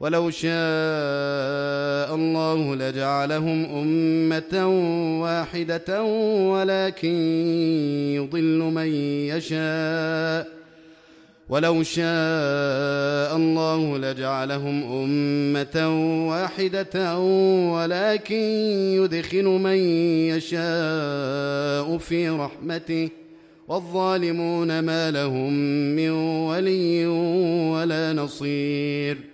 ولو شاء الله لجعلهم أمة واحدة ولكن يضل من يشاء. ولو شاء الله لجعلهم أمة واحدة ولكن يدخل من يشاء في رحمته. والظالمون ما لهم من ولي ولا نصير.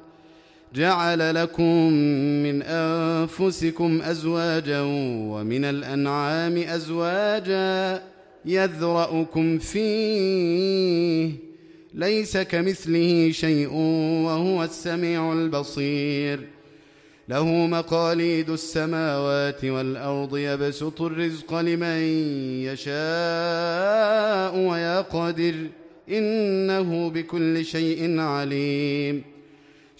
جعل لكم من أنفسكم أزواجا ومن الأنعام أزواجا يذرأكم فيه ليس كمثله شيء وهو السميع البصير. له مقاليد السماوات والأرض يبسط الرزق لمن يشاء ويقدر إنه بكل شيء عليم.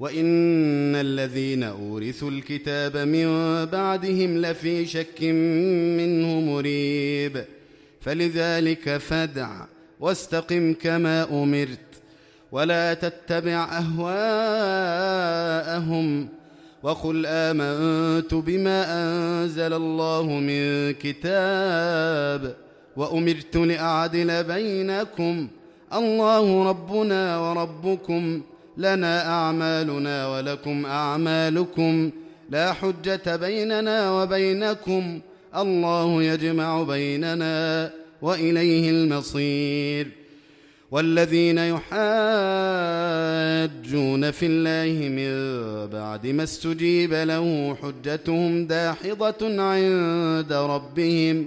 وإن الذين أورثوا الكتاب من بعدهم لفي شك منه مريب فلذلك فدع واستقم كما أمرت ولا تتبع أهواءهم وقل آمنت بما أنزل الله من كتاب وأمرت لأعدل بينكم الله ربنا وربكم لنا أعمالنا ولكم أعمالكم. لا حجة بيننا وبينكم. الله يجمع بيننا وإليه المصير. والذين يحاجون في الله من بعد ما استجيب له حجتهم داحضة عند ربهم.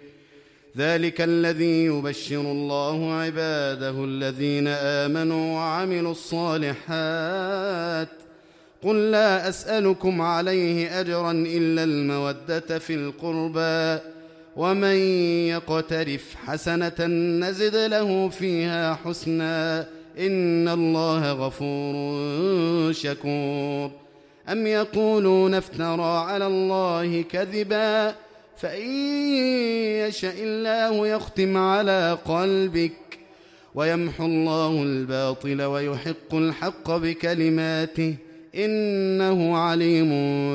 ذلك الذي يبشر الله عباده الذين آمنوا وعملوا الصالحات. قل لا أسألكم عليه أجرا إلا المودة في القربى. ومن يقترف حسنة نزد له فيها حسنا. إن الله غفور شكور. أم يقولون افترى على الله كذبا؟ فإن يشاء الله يختم على قلبك ويمحو الله الباطل ويحق الحق بكلماته إنه عليم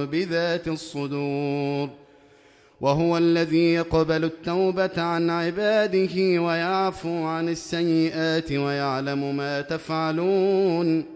بذات الصدور. وهو الذي يقبل التوبة عن عباده ويعفو عن السيئات ويعلم ما تفعلون.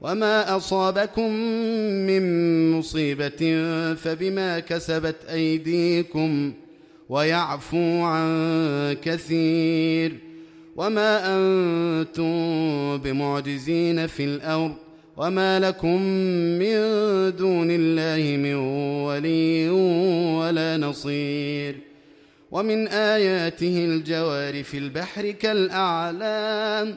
وما اصابكم من مصيبه فبما كسبت ايديكم ويعفو عن كثير وما أنتم بمعجزين في الأرض وما لكم من دون الله من ولي ولا نصير ومن اياته الجوار في البحر كالاعلام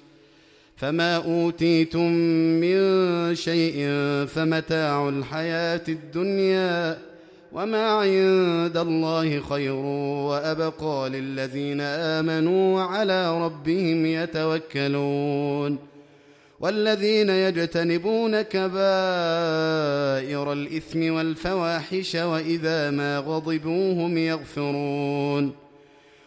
فما اوتيتم من شيء فمتاع الحياة الدنيا وما عند الله خير وابقى للذين امنوا وعلى ربهم يتوكلون والذين يجتنبون كبائر الاثم والفواحش واذا ما غضبوا هم يغفرون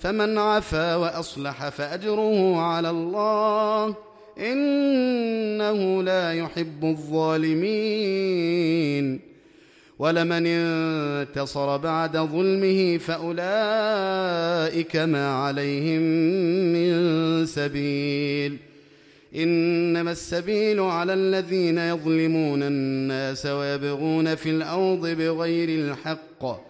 فمن عفا وأصلح فأجره على الله إنه لا يحب الظالمين. ولمن انتصر بعد ظلمه فأولئك ما عليهم من سبيل. إنما السبيل على الذين يظلمون الناس ويبغون في الأرض بغير الحق.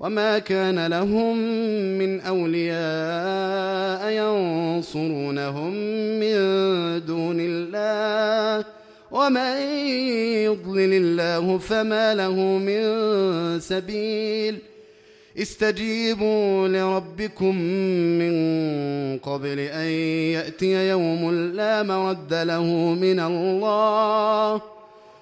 وما كان لهم من اولياء ينصرونهم من دون الله ومن يضلل الله فما له من سبيل استجيبوا لربكم من قبل ان ياتي يوم لا مرد له من الله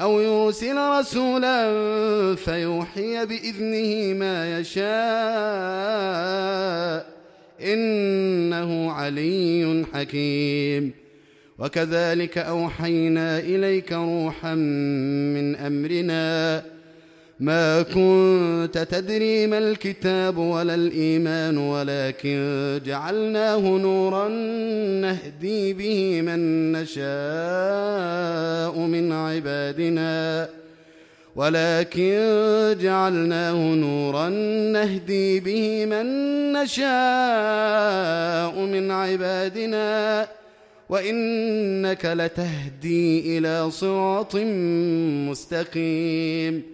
أو يرسل رسولا فيوحي بإذنه ما يشاء إنه علي حكيم. وكذلك أوحينا إليك روحا من أمرنا ما كنت تدري ما الكتاب ولا الإيمان ولكن جعلناه نورا نهدي به من نشاء من عبادنا. ولكن جعلناه نورا نهدي به من نشاء من عبادنا. وإنك لتهدي إلى صراط مستقيم.